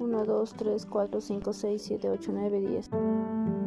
1, 2, 3, 4, 5, 6, 7, 8, 9, 10.